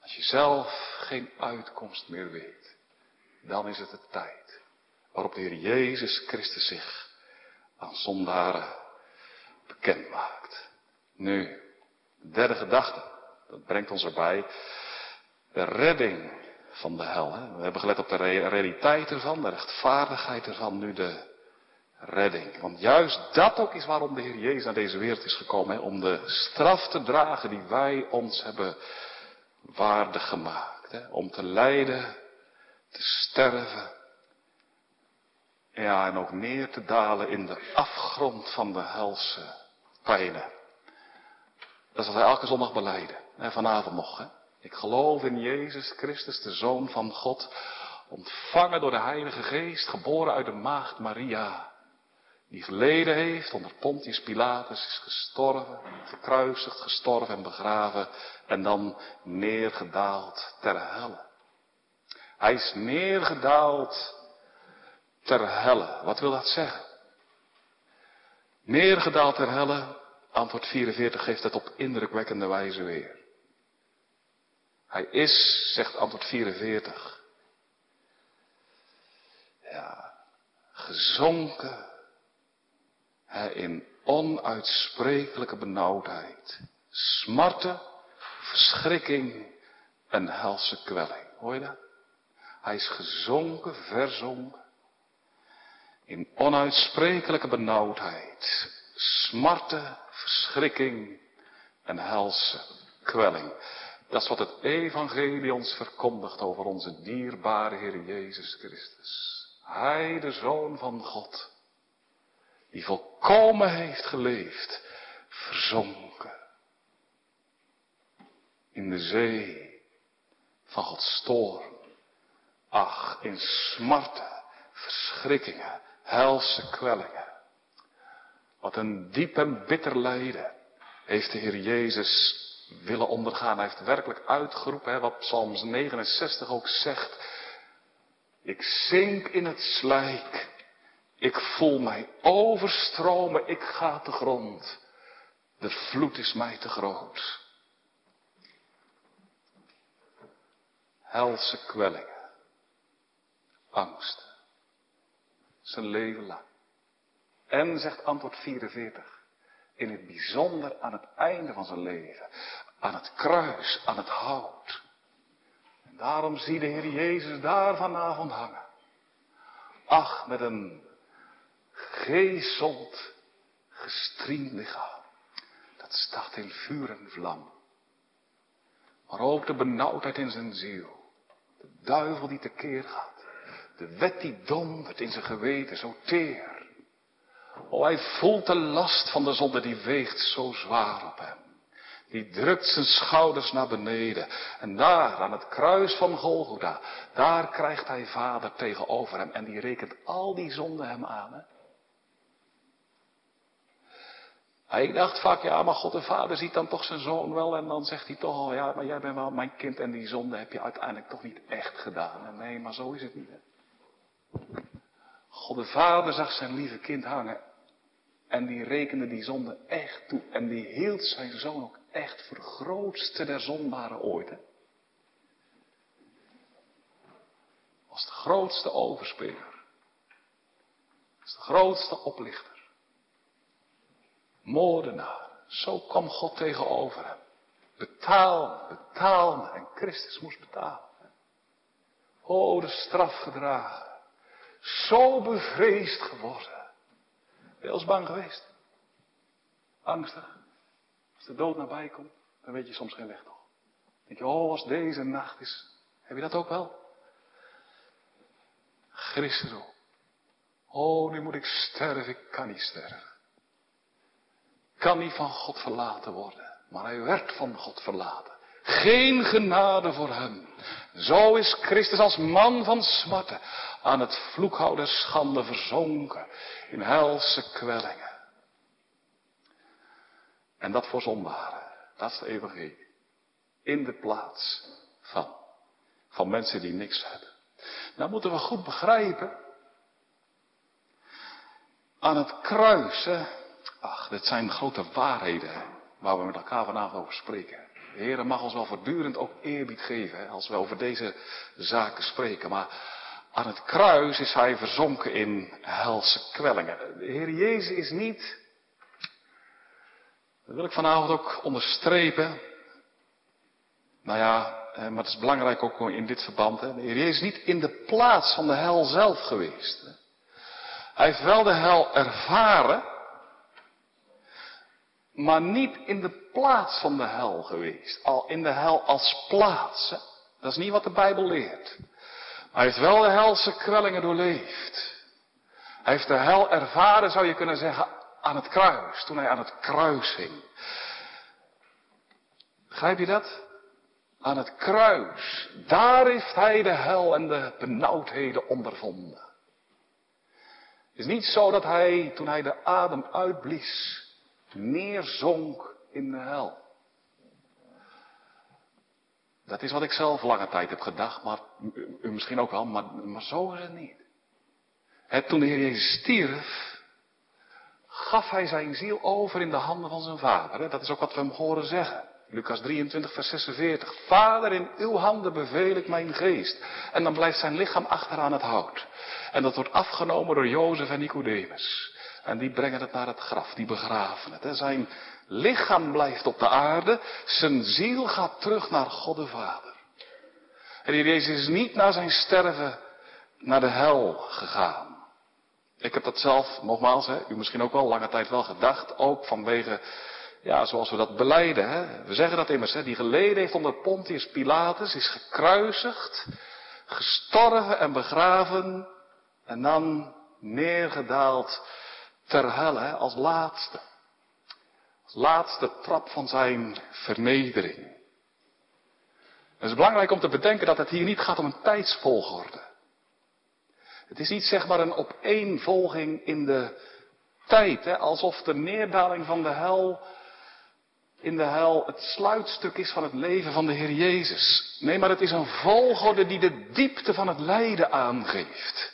Als je zelf geen uitkomst meer weet, dan is het de tijd waarop de Heer Jezus Christus zich aan zondaren bekend maakt. Nu, de derde gedachte, dat brengt ons erbij, de redding van de hel. Hè? We hebben gelet op de realiteit ervan, de rechtvaardigheid ervan, nu de redding. Want juist dat ook is waarom de Heer Jezus naar deze wereld is gekomen, hè? om de straf te dragen die wij ons hebben waardig gemaakt. Hè? Om te lijden, te sterven. Ja, en ook neer te dalen in de afgrond van de helse pijnen. Dat is wat wij elke zondag beleiden. Hè? Vanavond nog. Hè? Ik geloof in Jezus Christus, de Zoon van God, ontvangen door de Heilige Geest, geboren uit de Maagd Maria die geleden heeft onder Pontius Pilatus, is gestorven, gekruisigd, gestorven en begraven en dan neergedaald ter helle. Hij is neergedaald ter helle. Wat wil dat zeggen? Neergedaald ter helle, antwoord 44 geeft het op indrukwekkende wijze weer. Hij is, zegt antwoord 44, ja, gezonken in onuitsprekelijke benauwdheid. Smarten, verschrikking en helse kwelling. Hoor je dat? Hij is gezonken, verzonken. In onuitsprekelijke benauwdheid. smarten, verschrikking en helse kwelling. Dat is wat het evangelie ons verkondigt over onze dierbare Heer Jezus Christus. Hij, de Zoon van God, die volkomen heeft geleefd, verzonken in de zee van Gods storm. Ach, in smarten, verschrikkingen, helse kwellingen. Wat een diep en bitter lijden heeft de Heer Jezus willen ondergaan. Hij heeft werkelijk uitgeroepen, wat Psalms 69 ook zegt. Ik zink in het slijk. Ik voel mij overstromen. Ik ga te grond. De vloed is mij te groot. Helse kwellingen. Angst. Zijn leven lang. En, zegt antwoord 44, in het bijzonder aan het einde van zijn leven. Aan het kruis, aan het hout. En daarom zie de Heer Jezus daar vanavond hangen. Ach, met een gezond, gestriemd lichaam. Dat staat in vuur en vlam. Maar ook de benauwdheid in zijn ziel. De duivel die tekeer gaat. De wet die dondert in zijn geweten, zo teer. Oh, hij voelt de last van de zonde, die weegt zo zwaar op hem. Die drukt zijn schouders naar beneden. En daar, aan het kruis van Golgotha, daar krijgt hij vader tegenover hem. En die rekent al die zonden hem aan. Hè? Hij dacht vaak, ja, maar God de Vader ziet dan toch zijn zoon wel. En dan zegt hij toch al, ja, maar jij bent wel mijn kind. En die zonde heb je uiteindelijk toch niet echt gedaan. En nee, maar zo is het niet. Hè? God de Vader zag zijn lieve kind hangen. En die rekende die zonde echt toe. En die hield zijn zoon ook echt voor de grootste der zondaren ooit. Hè? Als de grootste overspeler. Als de grootste oplichter. Moordenaar. Zo kwam God tegenover hem. Betaal, betaal. En Christus moest betalen. O, de straf gedragen. Zo bevreesd geworden. Ben bang geweest? Angstig? Als de dood nabij komt, dan weet je soms geen weg. Dan denk je, oh, als deze nacht is. Heb je dat ook wel? Christus. Oh, nu moet ik sterven, ik kan niet sterven. Kan niet van God verlaten worden. Maar hij werd van God verlaten. Geen genade voor hem. Zo is Christus als man van smarten aan het vloekhouden schande verzonken in helse kwellingen. En dat voor zondaren. Dat is de evangelie. In de plaats van. Van mensen die niks hebben. Nou moeten we goed begrijpen. Aan het kruis. Ach, dit zijn grote waarheden. Waar we met elkaar vanavond over spreken. De Heer mag ons wel voortdurend ook eerbied geven. Als we over deze zaken spreken. Maar aan het kruis is hij verzonken in helse kwellingen. De Heer Jezus is niet, dat wil ik vanavond ook onderstrepen. Nou ja, maar het is belangrijk ook in dit verband. De Heer Jezus is niet in de plaats van de hel zelf geweest. Hij heeft wel de hel ervaren, maar niet in de plaats van de hel geweest. Al in de hel als plaats. Dat is niet wat de Bijbel leert. Hij heeft wel de helse kwellingen doorleefd. Hij heeft de hel ervaren, zou je kunnen zeggen, aan het kruis, toen hij aan het kruis hing. Begrijp je dat? Aan het kruis, daar heeft hij de hel en de benauwdheden ondervonden. Het is niet zo dat hij, toen hij de adem uitblies, neerzonk in de hel. Dat is wat ik zelf lange tijd heb gedacht, maar misschien ook wel, maar, maar zo is het niet. toen de Heer Jezus stierf, gaf hij zijn ziel over in de handen van zijn vader. Dat is ook wat we hem horen zeggen. Lucas 23, vers 46. Vader, in uw handen beveel ik mijn geest. En dan blijft zijn lichaam achteraan het hout. En dat wordt afgenomen door Jozef en Nicodemus. En die brengen het naar het graf, die begraven het. Zijn lichaam blijft op de aarde, zijn ziel gaat terug naar God de Vader. En die Jezus is niet na zijn sterven naar de hel gegaan. Ik heb dat zelf, nogmaals, hè, u misschien ook wel lange tijd wel gedacht, ook vanwege, ja, zoals we dat beleiden. Hè. We zeggen dat immers, hè, die geleden heeft onder Pontius Pilatus, is gekruisigd, gestorven en begraven en dan neergedaald ter helle als laatste. Als laatste trap van zijn vernedering. Het is belangrijk om te bedenken dat het hier niet gaat om een tijdsvolgorde. Het is niet zeg maar een opeenvolging in de tijd, hè, alsof de neerdaling van de hel in de hel het sluitstuk is van het leven van de Heer Jezus. Nee, maar het is een volgorde die de diepte van het lijden aangeeft.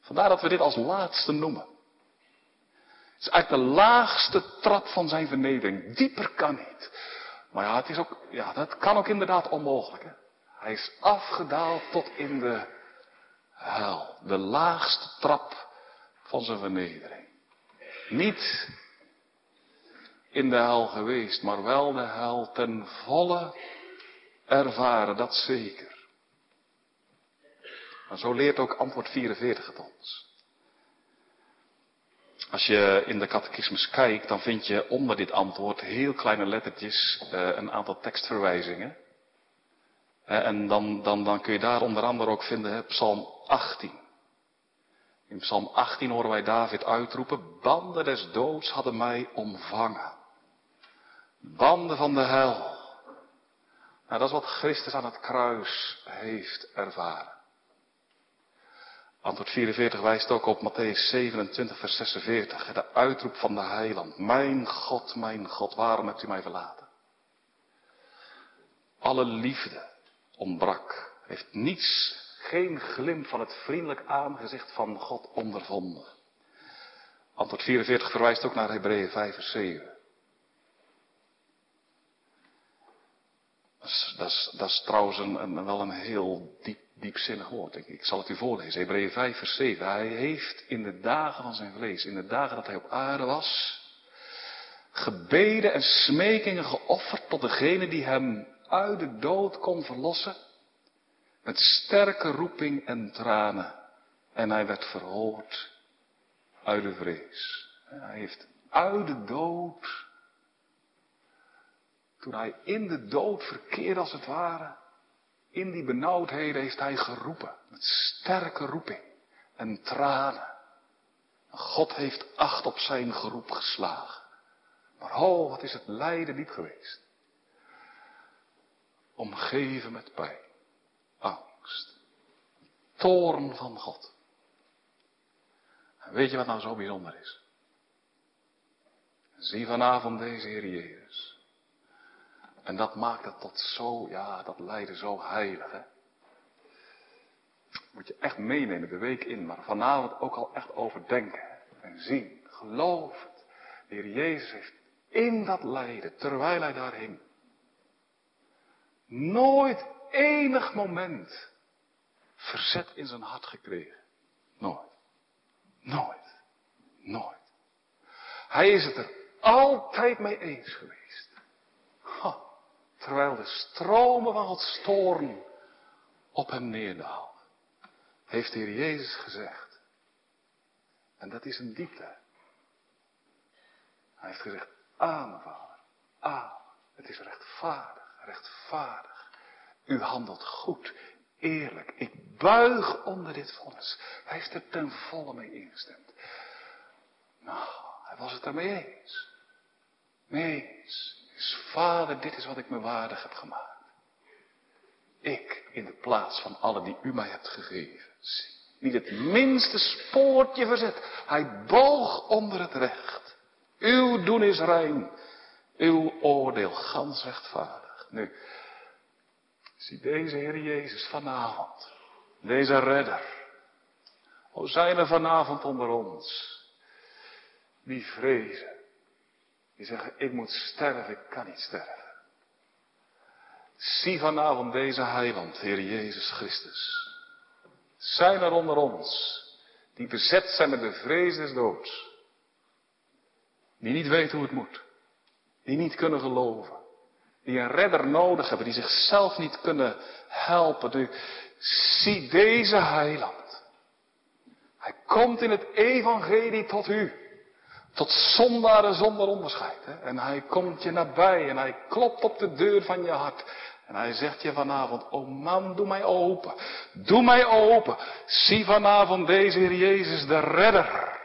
Vandaar dat we dit als laatste noemen. Is eigenlijk de laagste trap van zijn vernedering. Dieper kan niet. Maar ja, het is ook, ja, dat kan ook inderdaad onmogelijk. Hè? Hij is afgedaald tot in de hel. De laagste trap van zijn vernedering. Niet in de hel geweest, maar wel de hel ten volle ervaren, dat zeker. Maar zo leert ook antwoord 44 het ons. Als je in de catechismus kijkt, dan vind je onder dit antwoord heel kleine lettertjes uh, een aantal tekstverwijzingen. En dan, dan, dan kun je daar onder andere ook vinden hè, Psalm 18. In Psalm 18 horen wij David uitroepen, banden des doods hadden mij omvangen. Banden van de hel. Nou, dat is wat Christus aan het kruis heeft ervaren. Antwoord 44 wijst ook op Matthäus 27, vers 46. De uitroep van de heiland. Mijn God, mijn God, waarom hebt u mij verlaten? Alle liefde ontbrak. Heeft niets, geen glimp van het vriendelijk aangezicht van God ondervonden. Antwoord 44 verwijst ook naar Hebreeën 5, vers 7. Dat is, dat dat trouwens een, wel een heel diep diepzinnig woord. Ik, ik zal het u voorlezen. Hebreeën 5 vers 7. Hij heeft in de dagen van zijn vlees, in de dagen dat hij op aarde was, gebeden en smekingen geofferd tot degene die hem uit de dood kon verlossen. Met sterke roeping en tranen. En hij werd verhoord uit de vrees. Hij heeft uit de dood, toen hij in de dood verkeerde als het ware, in die benauwdheden heeft hij geroepen. Met sterke roeping en tranen. God heeft acht op zijn geroep geslagen. Maar ho, wat is het lijden niet geweest. Omgeven met pijn, angst, toorn van God. En weet je wat nou zo bijzonder is? Zie vanavond deze Heer Jezus. En dat maakt het tot zo, ja, dat lijden zo heilig. Hè? Moet je echt meenemen de week in, maar vanavond ook al echt overdenken en zien. Geloof het. De Heer Jezus heeft in dat lijden, terwijl hij daar hing, nooit enig moment verzet in zijn hart gekregen. Nooit. Nooit. Nooit. Hij is het er altijd mee eens geweest. Terwijl de stromen van Gods toorn op hem neerdalen. Heeft de Heer Jezus gezegd. En dat is een diepte. Hij heeft gezegd, amen vader, amen. Het is rechtvaardig, rechtvaardig. U handelt goed, eerlijk. Ik buig onder dit vonnis. Hij heeft er ten volle mee ingestemd. Nou, hij was het ermee eens. Mee eens. Vader, dit is wat ik me waardig heb gemaakt. Ik in de plaats van alle die u mij hebt gegeven. Niet het minste spoortje verzet. Hij boog onder het recht. Uw doen is rein. Uw oordeel gans rechtvaardig. Nu, zie deze Heer Jezus vanavond. Deze redder. O zijn er vanavond onder ons. Die vrezen die zeggen, ik moet sterven, ik kan niet sterven. Zie vanavond deze heiland, Heer Jezus Christus. Zijn er onder ons die bezet zijn met de vrees des doods. Die niet weten hoe het moet. Die niet kunnen geloven. Die een redder nodig hebben, die zichzelf niet kunnen helpen. zie deze heiland. Hij Hij komt in het evangelie tot u. Tot zondaren zonder onderscheid. Hè? En hij komt je nabij en hij klopt op de deur van je hart. En hij zegt je vanavond, oh man, doe mij open. Doe mij open. Zie vanavond deze Heer Jezus, de redder.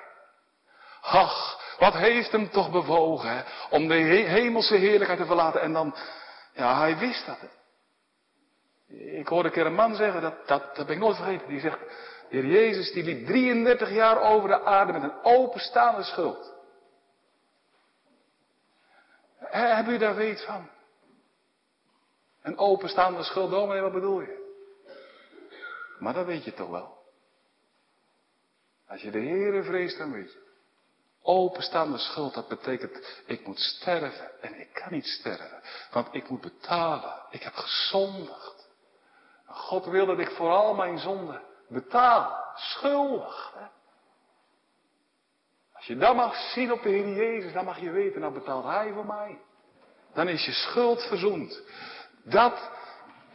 Ach, wat heeft hem toch bewogen hè? om de hemelse heerlijkheid te verlaten. En dan, ja, hij wist dat. Hè? Ik hoorde een keer een man zeggen, dat, dat, dat ben ik nooit vergeten. Die zegt, Heer Jezus die liep 33 jaar over de aarde met een openstaande schuld. Hebben u daar weet van? Een openstaande schuld, dominee, wat bedoel je? Maar dat weet je toch wel. Als je de Heere vreest, dan weet je. Openstaande schuld, dat betekent, ik moet sterven. En ik kan niet sterven, want ik moet betalen. Ik heb gezondigd. God wil dat ik voor al mijn zonden betaal. Schuldig. Hè? Als je dat mag zien op de Heer Jezus, dan mag je weten, dan betaalt Hij voor mij. Dan is je schuld verzoend. Dat,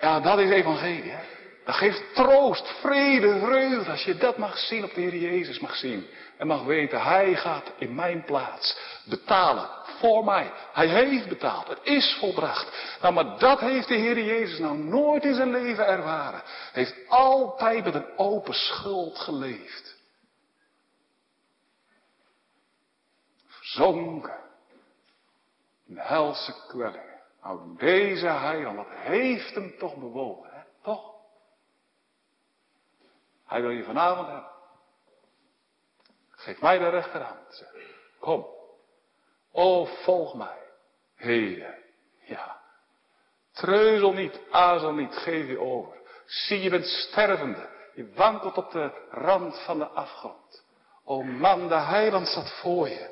ja, dat is evangelie. Hè? Dat geeft troost, vrede, vreugde. Als je dat mag zien op de Heer Jezus mag zien. En mag weten, Hij gaat in mijn plaats betalen voor mij. Hij heeft betaald. Het is volbracht. Nou, maar dat heeft de Heer Jezus nou nooit in zijn leven ervaren. Hij heeft altijd met een open schuld geleefd. Verzonken. In helse kwellingen. Nou, deze heiland, wat heeft hem toch bewogen, hè? Toch? Hij wil je vanavond hebben. Geef mij de rechterhand. Kom. O, volg mij. Heden. Ja. Treuzel niet, aarzel niet, geef je over. Zie, je bent stervende. Je wankelt op de rand van de afgrond. O man, de heiland staat voor je.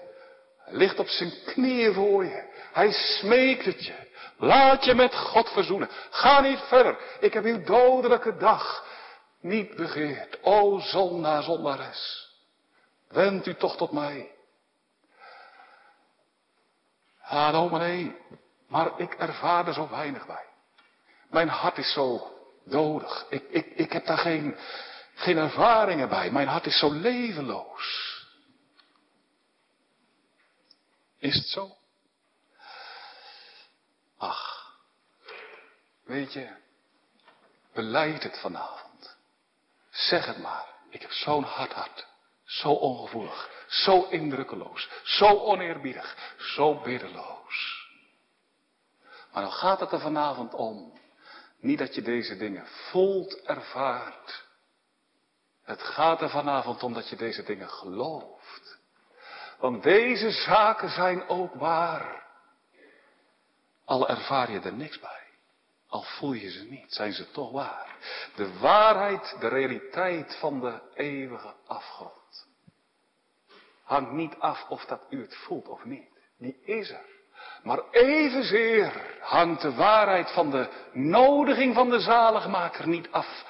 Hij ligt op zijn knieën voor je. Hij smeekt het je. Laat je met God verzoenen. Ga niet verder. Ik heb uw dodelijke dag niet begeerd. O zondaar, zondares. Wend u toch tot mij. Ah, dominee, maar ik ervaar er zo weinig bij. Mijn hart is zo dodig. Ik, ik, ik heb daar geen, geen ervaringen bij. Mijn hart is zo levenloos. Is het zo? Ach, weet je, beleid het vanavond. Zeg het maar. Ik heb zo'n hard hart. Zo ongevoelig. Zo indrukkeloos. Zo oneerbiedig. Zo biddeloos. Maar dan gaat het er vanavond om. Niet dat je deze dingen voelt, ervaart. Het gaat er vanavond om dat je deze dingen gelooft. Want deze zaken zijn ook waar. Al ervaar je er niks bij. Al voel je ze niet, zijn ze toch waar. De waarheid, de realiteit van de eeuwige afgrond. Hangt niet af of dat u het voelt of niet. Die is er. Maar evenzeer hangt de waarheid van de nodiging van de zaligmaker niet af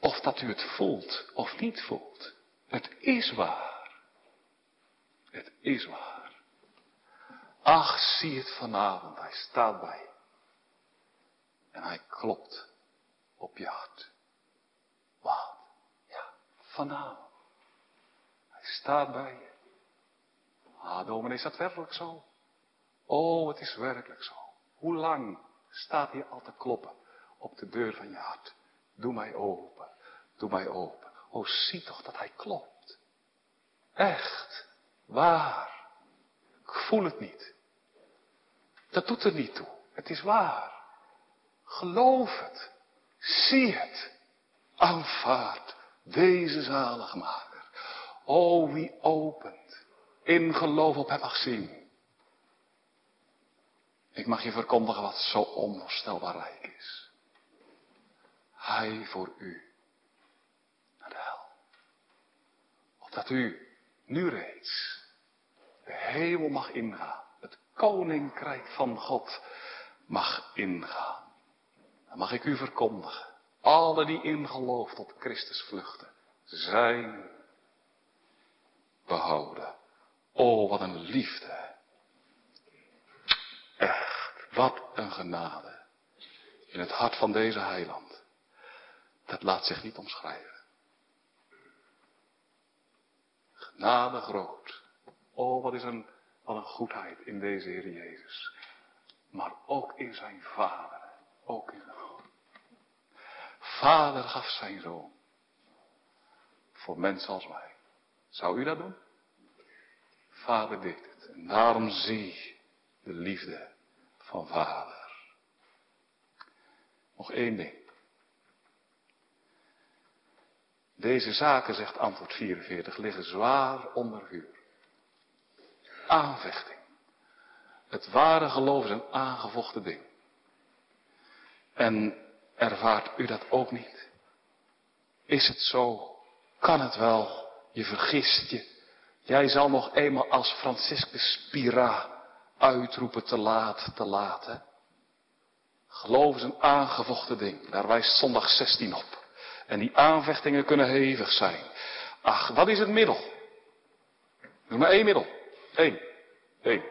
of dat u het voelt of niet voelt. Het is waar. Het is waar. Ach, zie het vanavond, hij staat bij je. En hij klopt op je hart. Wat? Ja, vanavond. Hij staat bij je. Ah, dominee, is dat werkelijk zo? Oh, het is werkelijk zo. Hoe lang staat hij al te kloppen op de deur van je hart? Doe mij open, doe mij open. Oh, zie toch dat hij klopt. Echt, waar. Ik voel het niet. Dat doet er niet toe. Het is waar. Geloof het. Zie het. Aanvaard deze zaligmaker. O, wie opent. In geloof op hem mag zien. Ik mag je verkondigen wat zo onvoorstelbaar rijk is. Hij voor u naar de hel. Opdat u nu reeds de hemel mag ingaan koninkrijk van God mag ingaan. Dan mag ik u verkondigen. Alle die in geloof tot Christus vluchten, zijn behouden. Oh, wat een liefde. Echt, wat een genade. In het hart van deze heiland. Dat laat zich niet omschrijven. genade groot. Oh, wat is een, wat een goedheid in deze Heer Jezus. Maar ook in zijn Vader. Ook in zijn Vader gaf zijn zoon. Voor mensen als wij. Zou u dat doen? Vader deed het. En daarom zie de liefde van Vader. Nog één ding. Deze zaken, zegt antwoord 44, liggen zwaar onder vuur. Aanvechting. Het ware geloof is een aangevochten ding. En ervaart u dat ook niet? Is het zo? Kan het wel? Je vergist je. Jij zal nog eenmaal als Franciscus Spira uitroepen te laat, te laat. Hè? Geloof is een aangevochten ding. Daar wijst zondag 16 op. En die aanvechtingen kunnen hevig zijn. Ach, wat is het middel? Noem maar één middel. Eén. Eén.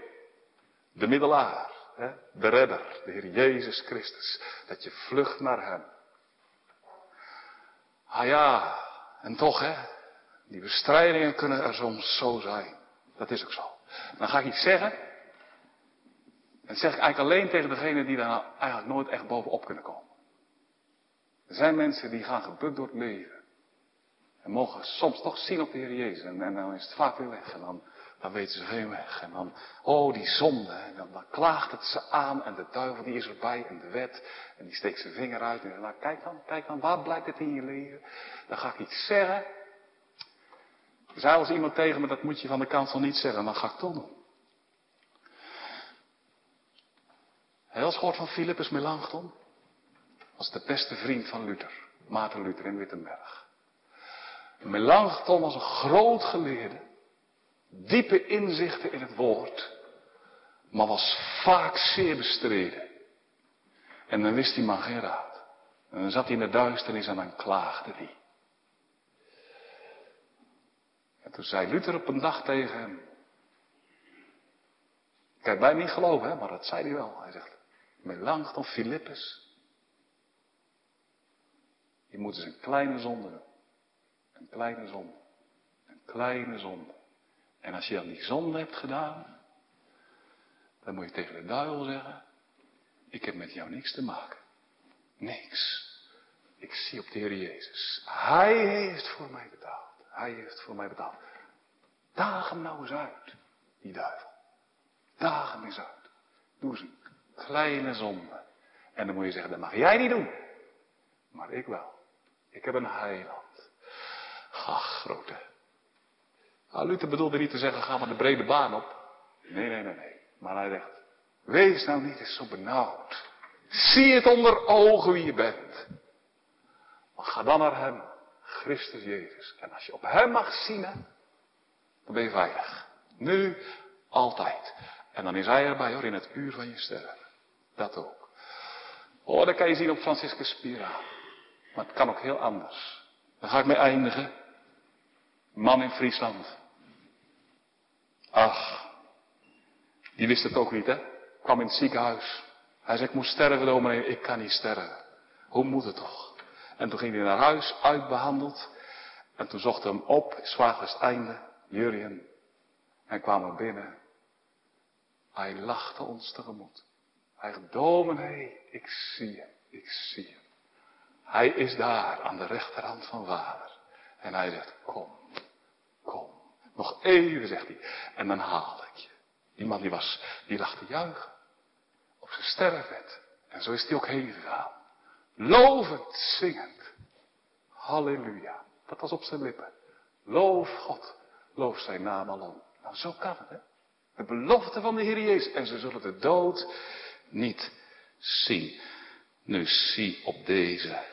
De middelaar. Hè? De redder. De Heer Jezus Christus. Dat je vlucht naar Hem. Ah ja. En toch hè. Die bestrijdingen kunnen er soms zo zijn. Dat is ook zo. Dan ga ik iets zeggen. En dat zeg ik eigenlijk alleen tegen degene die daar nou eigenlijk nooit echt bovenop kunnen komen. Er zijn mensen die gaan gebukt door het leven. En mogen soms toch zien op de Heer Jezus. En, en dan is het vaak weer weg. En dan, dan weten ze geen weg. En dan, oh die zonde. En dan, dan, klaagt het ze aan. En de duivel die is erbij. En de wet. En die steekt zijn vinger uit. En zegt, nou kijk dan, kijk dan. Waar blijkt het in je leven? Dan ga ik iets zeggen. Er als iemand tegen me, dat moet je van de kant van niet zeggen. En dan ga ik toch doen. Heel gehoord van Philippus Melanchthon? was de beste vriend van Luther, Maarten Luther in Wittenberg. Melanchthon was een groot geleerde, diepe inzichten in het woord, maar was vaak zeer bestreden. En dan wist die man geen raad. En dan zat hij in de duisternis en dan klaagde hij. En toen zei Luther op een dag tegen hem. Heb bijna niet geloven, hè, maar dat zei hij wel. Hij zegt, Melanchthon Philippus, je moet eens een kleine zonde doen. Een kleine zonde. Een kleine zonde. En als je dan die zonde hebt gedaan, dan moet je tegen de duivel zeggen, ik heb met jou niks te maken. Niks. Ik zie op de Heer Jezus. Hij heeft voor mij betaald. Hij heeft voor mij betaald. Daag hem nou eens uit, die duivel. Daag hem eens uit. Doe eens een kleine zonde. En dan moet je zeggen, dat mag jij niet doen. Maar ik wel. Ik heb een heiland. Ach, grote. Nou, Luther bedoelde niet te zeggen, ga maar de brede baan op. Nee, nee, nee, nee. Maar hij zegt, wees nou niet eens zo benauwd. Zie het onder ogen wie je bent. Maar ga dan naar hem, Christus Jezus. En als je op hem mag zien, dan ben je veilig. Nu, altijd. En dan is hij erbij hoor, in het uur van je sterven. Dat ook. Oh, dat kan je zien op Franciscus Spira. Maar het kan ook heel anders. Daar ga ik mee eindigen. Man in Friesland. Ach, die wist het ook niet, hè? Kwam in het ziekenhuis. Hij zei, ik moet sterven, dominee. Ik kan niet sterven. Hoe moet het toch? En toen ging hij naar huis, uitbehandeld. En toen zocht hij hem op, het einde, Jurien. En kwam er binnen. Hij lachte ons tegemoet. Hij zei, dominee, ik zie hem, ik zie hem. Hij is daar aan de rechterhand van vader. En hij zegt, kom, kom. Nog even, zegt hij. En dan haal ik je. Die man die was, die lag te juichen. Op zijn sterrenbed. En zo is hij ook heen gegaan. Lovend, zingend. Halleluja. Dat was op zijn lippen. Loof God. Loof zijn naam alom. Nou, zo kan het, hè. De belofte van de Heer Jezus. En ze zullen de dood niet zien. Nu zie op deze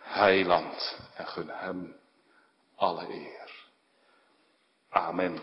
heiland en gun hem alle eer. Amen.